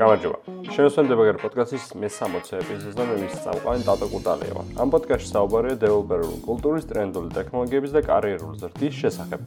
გამარჯობა. შეუსვენდებაგერ პოდკასტის მე-60 ეპიზოდზე მე მის წამყვანი დატო კუტალია. ამ პოდკასტში საუბარია დეველოპერული კულტურის, ტრენდული ტექნოლოგიების და კარიერული ზრდის შესახებ.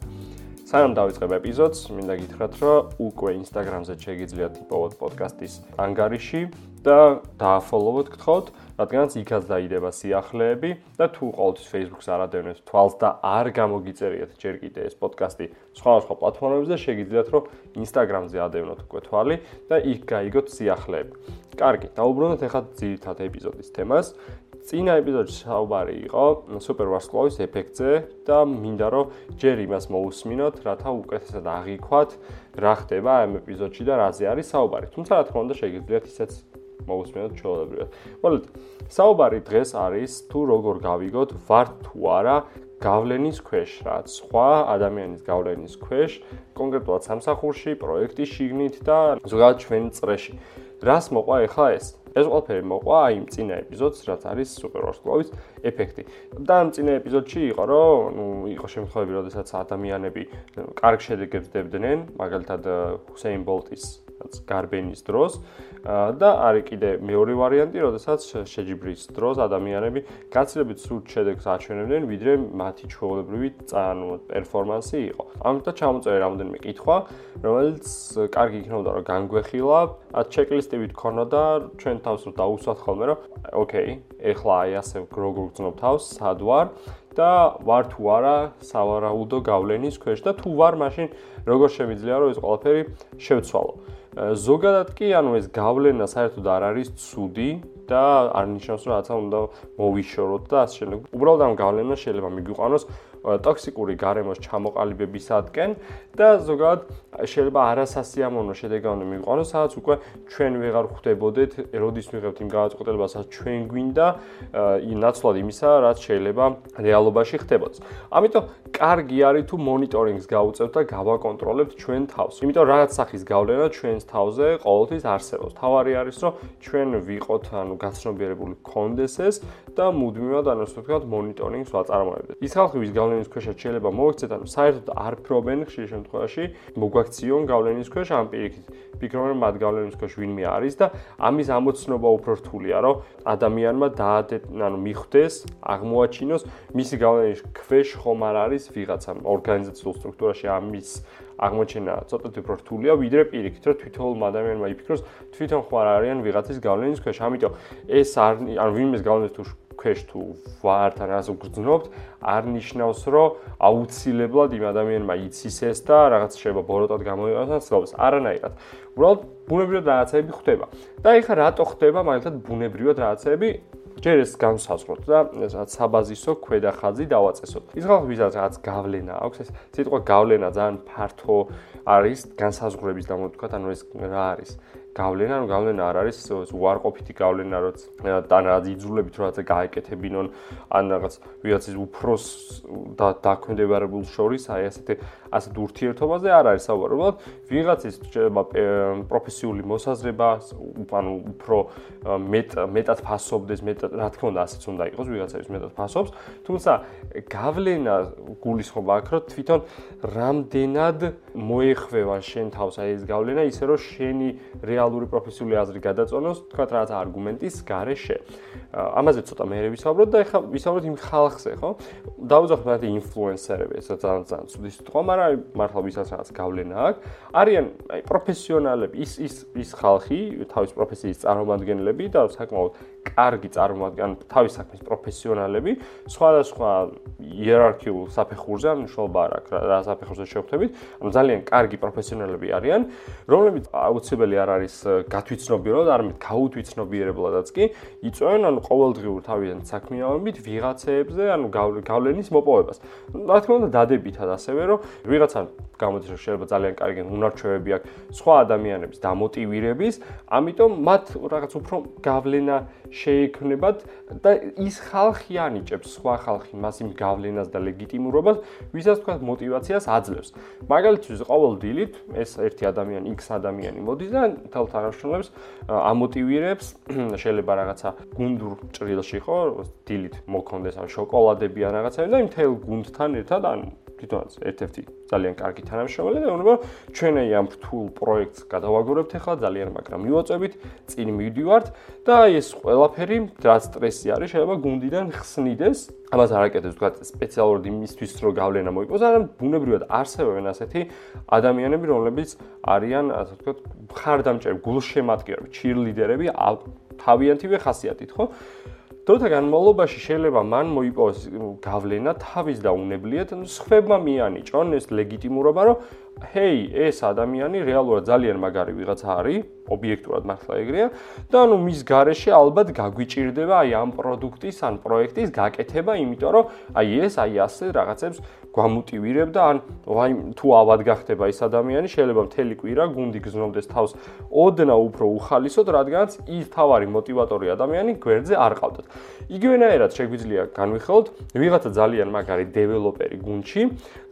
სანამ დავიწყებ ეპიზოდს, მინდა გითხრათ, რომ უკვე Instagram-ზე შეგიძლიათ იპოვოთ პოდკასტის ანგარიში და დააფოლოვოთ გთხოვთ, რადგანაც იქაც დაიდება სიახლეები და თუ ყოველთვის Facebook-ს არ ადევნეთ თვალს და არ გამოგიწერიათ ჯერ კიდე ეს პოდკასტი სხვა სხვა პლატფორმებზე, შეგიძლიათ რომ Instagram-ზე ადევნოთ უკვე თვალი და იქ გაიგოთ სიახლეები. კარგი, დაუბრუნდეთ ახლა ძირითად ეპიზოდის თემას. წინა ეპიზოდში საუბარი იყო სუპერვარსკვლავის ეფექტზე და მინდა რომ ჯერ იმას მოусმინოთ, რათა უკეთესად აღიქوات რა ხდება ამ ეპიზოდში და რაზე არის საუბარი. თუმცა რა თქმა უნდა შეგიძლიათ ისეც მოусმინოთ ჩვეულებრივად. მოკლედ, საუბარი დღეს არის თუ როგორ გავიგოთ ვართ თუ არა გავლენის ქვეშ, რაც სხვა ადამიანის გავლენის ქვეშ, კონკრეტულად სამსახურში, პროექტის შიგნით და ზოგადად ჩვენ წრეში. რას მოყვა ეხლა ეს? ეს ყველაფერი მოყვა იმ წინა ეპიზოდს, რაც არის სუპერვარსკლოვის ეფექტი. და ამ წინა ეპიზოდში იყო, რომ ნუ იყო შემთხვევები, როდესაც ადამიანები კარგ შედეგებს დებდნენ, მაგალითად ჰუსეინ ბოლტის გარბენის დროს და არის კიდე მეორე ვარიანტი, როდესაც შეჯიბრის დროს ადამიანები გაცილებით სულ შედეგს აჩვენებდნენ, ვიდრე მათი ჩვეულებრივი ანუ პერფორმანსი იყო. ამიტომ ჩამოწერე რამოდენიმე კითხვა, რომელიც კარგი იქნებოდა რომ განგვეხილა, ათ ჩეკლისტივით ქონოდა ჩვენ თავს რომ დაუსვათ ხოლმე, რომ ოკეი, ეხლა აი ასე როგორ გძნობ თავს, სად ვარ და ვარ თუ არა სავარაუდო გავლენის ქვეშ და თუ ვარ, მაშინ როგორ შემიძლია რომ ეს ყველაფერი შევცვალო. ზოგადად კი ანუ ეს გავლენა საერთოდ არ არის ცუდი და არ ნიშნავს რომ რაღაცა უნდა მოვიშოროთ და ასე შემდეგ. უბრალოდ ამ გავლენას შეიძლება მიგვიყვანოს ტოქსიკური გარემოს ჩამოყალიბებისადკენ და ზოგადად შეიძლება არასასიამოვნო შედეგანი მიყვანოს, სადაც უკვე ჩვენ ვეღარ ხვდებოდეთ, როდის მიღებთ იმ გადაწყვეტილებას, სადაც ჩვენ გვინდა ნაცვლად იმისა, რაც შეიძლება რეალობაში ხდებოდეს. ამიტომ კარგი არის თუ მონიტორინგს გავუწევთ და გავაკონტროლებთ ჩვენ თავს. იმიტომ რაღაც სახის გავლენა ჩვენს თავზე ყოველთვის არსებობს. თავარი არის, რომ ჩვენ ვიყოთ ანუ გაცნობიერებული კონდეს ეს და მუდმივად ანუ ასე ვთქვათ მონიტორინგს ვაწარმოებდეთ. ის ხალხი ვის გავლენის ქვეშ შეიძლება მოიქცეთ, ანუ საერთოდ არ პრობენ ხშირ შემთხვევაში მოგვაქციონ გავლენის ქვეშ ამ პირიქით. ფიქრობ რომ მათ გავლენის ქვეშ ვინმე არის და ამის ამოცნობა უფრო რთულია, რომ ადამიანმა დაადეთ, ანუ მიხვდეს, აღმოაჩინოს მისი გავლენის ქვეშ ხომ არ არის ვიღაცა ორგანიზაციულ სტრუქტურაში ამის აღმოჩენა ცოტათი უფრო რთულია, ვიდრე პირიქით, რომ თვითონ ადამიანმა იფიქროს, თვითონ ხარ არიან ვიღაცის გავლენის ქვეშ. ამიტომ ეს არ ანუ ვინმეს გავლენის თუ ქვეშ თუ ვართ რას უგრძნობთ, არ ნიშნავს, რომ აუცილებლად იმ ადამიანმა იცის ეს და რაღაც შეიძლება ბოროტად გამოიყენოს ან სწავლოს. არანაირად. უბრალოდ ბუნებრივად რაღაცები ხდება. და ეხლა რატო ხდება მაგალითად ბუნებრივად რაღაცები? ჯერ ეს განსაზღვროთ და ესაა საბაზისო ქვედა ხაზი დავაწესოთ. ის ხალხი ვისაც რაღაც გავლენა აქვს, ეს სიტყვა გავლენა ძალიან ფართო არის განსაზღვრების და მოთქვათ, ანუ ეს რა არის? გავლენა, ანუ გავლენა არ არის უარყოფითი გავლენა, როც და რაღაც იძულებით რაღაცა გაეკეთებინონ, ან რაღაც ვიღაცის უფროს და დაქვემდებარებულ შორის, აი ასეთი ასეთ ურთიერთობაზე არ არის საუბარი. უბრალოდ ვიღაცის შეიძლება პროფესიული მოსაზრება, ანუ უფრო მეტ მეტად ფასობდეს, მეტად რა თქმა უნდა ასეც უნდა იყოს, ვიღაცების მეტად ფასობს, თუმცა გავლენა გულისხმობა აქ, რომ თვითონ რამდენად მოეხвеვა შენ თავს აი ეს გავლენა, ისე რომ შენი რეალ რეალური პროფესიული აზრი გადაწონოს, თქვა რაღაც არგუმენტის გარეშე. ამაზე ცოტა მეერე ვისაუბროთ და ეხლა ვისაუბროთ იმ ხალხზე, ხო? დაუძახოთ მათ ინფლუენსერები, ეს ძალიან ძალიან ცუდი სიტყვა, მაგრამ მართლა ვისაც რაღაც გავლენა აქვს, არიან აი პროფესიონალები, ის ის ის ხალხი, თავის პროფესიის წარმომადგენლები და საკმაოდ კარგი წარმომადგენლები, თავის საქმის პროფესიონალები, სხვადასხვა იერარქიულ საფეხურზე, ანუ მნიშვნელობა არ აქვს რა საფეხურზე შევხვდებით, ანუ ძალიან კარგი პროფესიონალები არიან, რომლებიც აუცილებელი არ არის გათვითცნობიერებლად, არამედ გაუთვითცნობიერებლადაც კი იწვევენ, ანუ ყოველდღიურ თავიდან საქმიანობით ვიღაცეებზე, ანუ გავლენის მოპოვებას. რა თქმა უნდა, დადებითად ასევე, რომ ვიღაცა გამოდის რომ შეიძლება ძალიან კარგი უნარჩვევები აქვს სხვა ადამიანების დამოტივირების, ამიტომ მათ რაღაც უფრო გავლენა შეექმნებათ და ის ხალხი ანიჭებს სხვა ხალხი მას იმ გავლენას და ლეგიტიმურობას, ვისაც თქვა мотиваციას აძლევს. მაგალითად, ყოველ დილით ეს ერთი ადამიანი, X ადამიანი მოდის და თელ თანამშრომლებს ამოტივირებს, შეიძლება რაღაცა გუნდურ ჭრილში ხო, დილით მოქონდეს ან შოკოლადები ან რაღაცები და იმ თელ გუნდთან ერთად ან თვითონაც ერთ-ერთი ძალიან კარგი თანამშრომელი და უნდა ჩვენი ამ რთულ პროექტს გადავაგორებთ ახლა ძალიან, მაგრამ მივაწვევით, წინ მივდივართ და ეს ყველა ყველაფერი რაც სტრესი არის შეიძლება გუნდიდან ხსნიდეს. ამას არ აკეთებს თქვა სპეციალურად იმისთვის რომ გავლენა მოიპოვოს არამედ ბუნებრივად არსებობენ ასეთი ადამიანები რომლებიც არიან ასე ვთქვათ ხარდამჭერი გულშემატკივრები ჩირლიდერები თავიანთივე ხასიათით ხო? დროთა განმავლობაში შეიძლება მან მოიპოვოს გავლენა თავის და უნებლიეთ სხვებმა მიანიჭონ ეს ლეგიტიმურობა რომ ჰეი, ეს ადამიანი რეალურად ძალიან მაგარი ვიღაც არის, ობიექტურად მართლა ეგრეა და ანუ მის გარეშე ალბათ გაგვიჭირდება აი ამ პროდუქტის ან პროექტის გაკეთება, იმიტომ რომ აი ეს აი ასე რაღაცებს გვამოტივირებ და ან აი თუ ავად გახდება ეს ადამიანი, შეიძლება მთელი კვირა გუნდი გზნობდეს თავს ოდნა უფრო უხალისოდ, რადგანაც ის თავარი мотиваტორი ადამიანი გვერდზე არ ყავდათ. იგივენაირად შეგვიძლია განვიხილოთ ვიღაცა ძალიან მაგარი დეველოპერი გუნდში,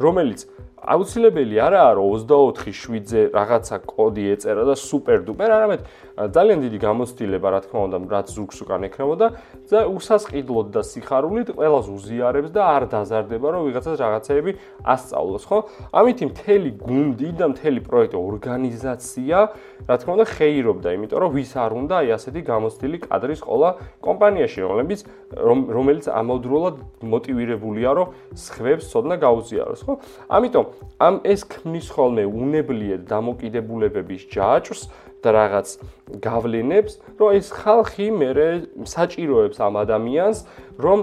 რომელიც აუცილებელი არაა რომ 24/7-ზე რაღაცა კოდი ეწერა და სუპერ დუპერ, არამედ ძალიან დიდი გამოცდილება, რა თქმა უნდა, რაც ზურგს უკან ექნებოდა და უსასყიდლოდ და სიხარულით ყველას უზიარებს და არ დაზარდება, რომ ვიღაცას რაღაცეები ასწავლოს, ხო? ამითი მთელი გუნდი და მთელი პროექტი ორგანიზაცია, რა თქმა უნდა, ხეირობდა, იმიტომ რომ ვის არ უნდა აი ასეთი გამოცდილი კადრის ყოლა კომპანიაში, რომლებიც რომელიც ამავდროულად მოტივირებულია, რომ სხვებს ცოდნა გაუზიაროს, ხო? ამიტომ ამ ეს ქმნის ხოლმე უნებლიეთ დამოკიდებულებების ჯაჭვს და რაღაც გავლენებს, რომ ეს ხალხი მეરે საჭიროებს ამ ადამიანს, რომ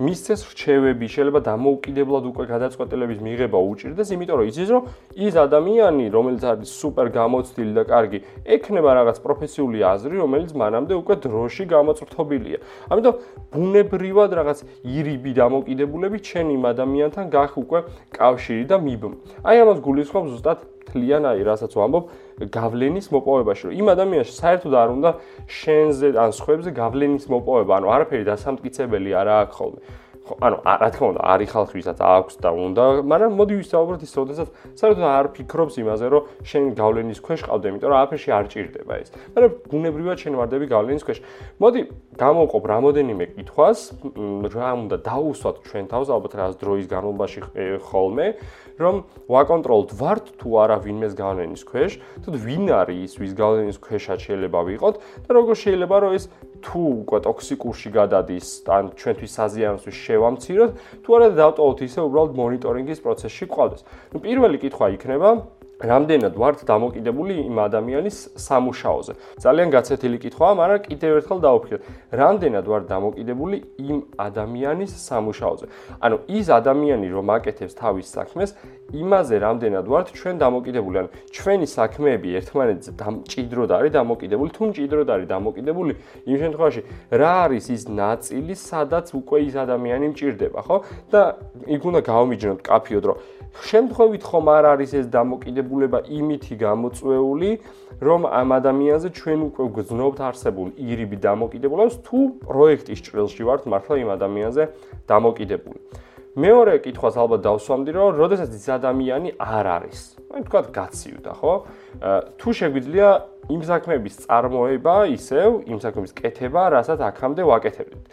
მისცეს რჩევები, შეიძლება დამოუკიდებლად უკვე გადაწყვეტილების მიღება უჭირდეს, იმიტომ რომ იცის, რომ ის ადამიანი, რომელიც არის სუპერ გამოცდილი და კარგი, ექნება რაღაც პროფესიული აზრი, რომელიც მანამდე უკვე დროში გამოწრთობილია. ამიტომ ბუნებრივად რაღაც ირიბი დამოკიდებულები ჩვენ იმ ადამიანთან გახ უკვე კავშირი და მიბმ. აი ამას გულისხმობს ზუსტად თლიან აი რასაც ვამბობ გავლენის მოპოვებაში რომ იმ ადამიანს საერთოდ არ უნდა შენზე ან სხვებზე გავლენის მოპოვება ანუ არაფერი დასამტკიცებელი არა აქვს ხოლმე. ხო ანუ რა თქმა უნდა არის ხალხი ვისაც აქვს და უნდა მაგრამ მოდი ვისაუბროთ ის როდესაც საერთოდ არ ფიქრობს იმაზე რომ შენ გავლენის ქვეშ ყავდე იმიტომ რომ აფერში არ ჭირდება ეს. მაგრამ ბუნებრივად შენ ვარდები გავლენის ქვეშ. მოდი გამოვყოფ რამოდენიმე კითხვას რა უნდა დაუსვათ ჩვენ თავს ალბათ რაღაც დროის განმავლობაში ხოლმე რომ ვაკონტროლოთ ვართ თუ არა ვინმეს გავლენის ქვეშ თუ ვინ არის ის ვის გავლენის ქვეშაც შეიძლება ვიყოთ და როგორ შეიძლება რომ ეს თუ უკვე ტოქსიკურში გადადის ან ჩვენთვის საზიანოს შევამციროთ თუ არა დავტოვოთ ისე უბრალოდ მონიტორინგის პროცესში ყავდეს. ნუ პირველი კითხვა იქნება რამდენად ვართ დამოკიდებული იმ ადამიანის სამუშაოზე? ძალიან გაცეთილი კითხვაა, მაგრამ კიდევ ერთხელ დავუფიქრეთ. რამდენად ვართ დამოკიდებული იმ ადამიანის სამუშაოზე? ანუ ის ადამიანი რომ აკეთებს თავის საქმეს, იმაზე რამდენად ვართ ჩვენ დამოკიდებული? ანუ ჩვენი საქმეები ერთმანეთზე დამჭიდროდ არის დამოკიდებული, თუ მჭიდროდ არის დამოკიდებული, იმ შემთხვევაში რა არის ის ნაწილი, სადაც უკვე ის ადამიანი მჭირდება, ხო? და იქ უნდა გავმიჯნოთ კაფიოდ, რომ შემთხვევით ხომ არ არის ეს დამოკიდებულება იმითი გამოწვეული, რომ ამ ადამიანზე ჩვენ უკვე გძნობთ არსებულ ირიბი დამოკიდებულებას თუ პროექტის ჭრილში ვართ მართლა იმ ადამიანზე დამოკიდებული. მეორე კითხვას ალბათ დავსვამდი, რომ როდესაც ის ადამიანი არ არის, აი თქვა გაციუდა, ხო? თუ შეგვიძლია იმ საქმეების წარმოება ისევ, იმ საქმეების კეთება, რასაც აქამდე ვაკეთებდით.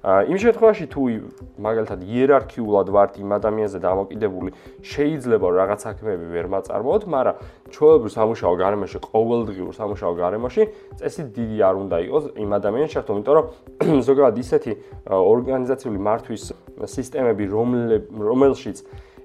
იმ შემთხვევაში თუ მაგალითად იერარქიულად ვართ იმ ადამიანზე დამოკიდებული, შეიძლება რომ რაღაც საქმეები ვერ მაწარმოოთ, მაგრამ ჩვეულებრივ სამუშაო გარემოში, ყოველდღიურ სამუშაო გარემოში წესი დიდი არ უნდა იყოს იმ ადამიანის შეერთო, იმიტომ რომ ზოგადად ისეთი ორგანიზაციული მართვის სისტემები, რომელშიც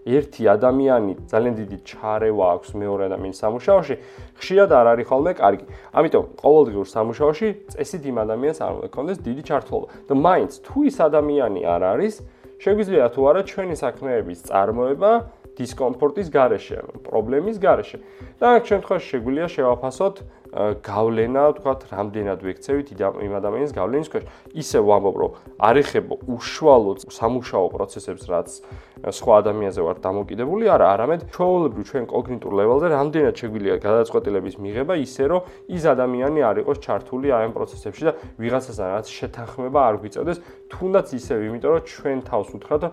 ერთი ადამიანი ძალიან დიდი ჩარევა აქვს მეორე ადამიანის სამუშაოში, ხშირად არ არის ხოლმე კარგი. ამიტომ ყოველდღიურ სამუშაოში წესით იმ ადამიანს არ უნდა ქონდეს დიდი ჩართულობა. და მაინც თუ ის ადამიანი არ არის, შეგვიძლია თუ არა ჩვენი საქმეების წარმოება დისკომფორტის გარეშე, პრობლემის გარეშე. და ამ შემთხვევაში შეგვიძლია შევაფასოთ გავლენა, ვთქვათ, რამდენად ვექცევით იმ ადამიანის გავლენის ქვეშ. ისე ვამბობ, რომ არ ეხება უშუალოდ სამუშაო პროცესებს, რაც სხვა ადამიანზე ვარ დამოკიდებული, არა, არამედ ჩვეულებრივ ჩვენ კოგნიტურ ლეველზე რამდენად შეგვიძლია გადაწყვეტილების მიღება ისე, რომ ის ადამიანი არ იყოს ჩართული ამ პროცესებში და ვიღაცასთან რაც შეთანხმება არ გვიწევდეს, თუნდაც ისევ, იმიტომ რომ ჩვენ თავს უთხრათ,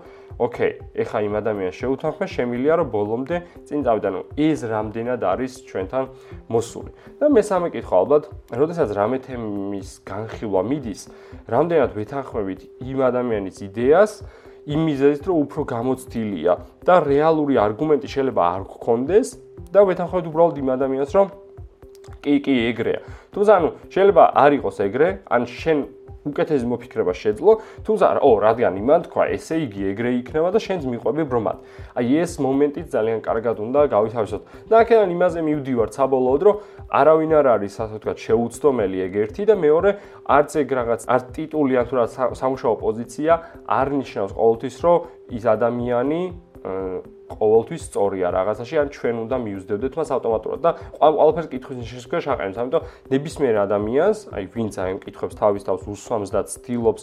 ოკეი, ეხა იმ ადამიანს შეუთანხმე, შემილია რომ ბოლომდე წინ წავიდა, ნუ ის რამდენად არის ჩვენთან მოსული. და მესამე კითხვა ალბათ, როდესაც რამე თემის განხილვა მიდის, რამდენად ვეთანხმებით იმ ადამიანის იდეას, იმ მიზეზით, რომ უფრო გამოცდილია და რეალური არგუმენტი შეიძლება არ გქონდეს და ვეთანხმებით უბრალოდ იმ ადამიანს, რომ კი, კი, ეგრეა. თუმცა ანუ შეიძლება არ იყოს ეგრე, ან შენ უკეთესი მოფიქრება შეძლო, თუმცა ო, რადგან იმან თქვა, ესე იგი ეგრე იქნება და შენც მიყვები ბრმად. აი ეს მომენტი ძალიან კარგად უნდა გავითავისოთ. და აქედან იმაზე მივდივარ საბოლოოდ, რომ არავინ არ არის ასე ვთქვათ შეუცდომელი ეგ ერთი და მეორე არც ეგ რაღაც არ ტიტული ან თუ რა სამუშაო პოზიცია არ ნიშნავს ყოველთვის, რომ ის ადამიანი ყოველთვის სწორია რაღაცაში, ან ჩვენ უნდა მიუძდევდეთ მას ავტომატურად და ყველაფერს კითხვის ნიშნის ქვეშ აყენებს. ამიტომ ნებისმიერ ადამიანს, აი ვინც აი კითხებს თავის თავს უსვამს და ცდილობს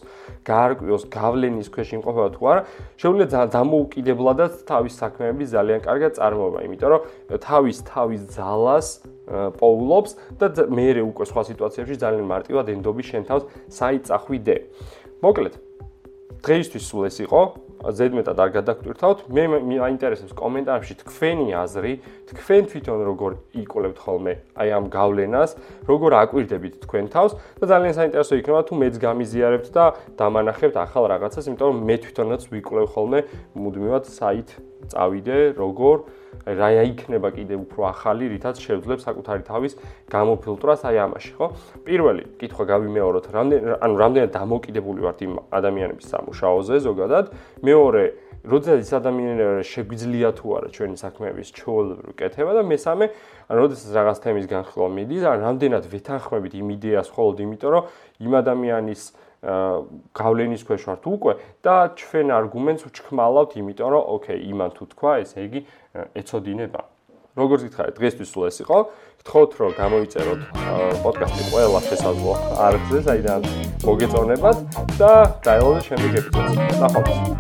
გაარკვიოს გავლენის ქვეშ იმყოფება თუ არა, შეუძლია დამოუკიდებლადაც თავის საქმეების ძალიან კარგად წარმოება, იმიტომ რომ თავის თავის ძალას პოულობს და მეერე უკვე სხვა სიტუაციებში ძალიან მარტივად ენდობი შენ თავს საიწახვიდე. მოკლედ დღეისთვის სულ ეს იყო ზედმეტად არ გადაგტვირთავთ. მე მაინტერესებს კომენტარებში თქვენი აზრი, თქვენ თვითონ როგორ იკოლებთ ხოლმე აი ამ გავლენას, როგორ აკვირდებით თქვენ თავს და ძალიან საინტერესო იქნება თუ მეც გამიზიარებთ და დამანახებთ ახალ რაღაცას, იმიტომ რომ მე თვითონაც ვიკვლევ ხოლმე მუდმივად საით წავიდე, როგორ რა იქნება კიდე უფრო ახალი, რითაც შევძლებ საკუთარი თავის გამოფილტრას აი ამაში, ხო? პირველი კითხვა გავიმეოროთ, რამდენ ანუ რამდენად დამოკიდებული ვართ იმ ადამიანების სამუშაოზე ზოგადად. მეორე, როდესაც ის ადამიანები შეგვიძლია თუ არა ჩვენი საქმეების ჩვეულებრივი კეთება და მესამე, ანუ როდესაც რაღაც თემის განხილვა მიდის, ან რამდენად ვეთანხმებით იმ იდეას ხოლმე, იმიტომ რომ იმ ადამიანის გავლენის ქვეშ ვართ უკვე და ჩვენ არგუმენტს ვჩქმალავთ, იმიტომ რომ ოკეი, იმან თუ თქვა, ესე იგი ეცოდინება. როგორც გითხარით, დღესთვის სულ ეს იყო. გთხოვთ, რომ გამოიწეროთ პოდკასტი ყველა შესაძლო არხზე, საიდან მოგეწონებათ და დაელოდეთ შემდეგ ეპიზოდს. ნახვამდის.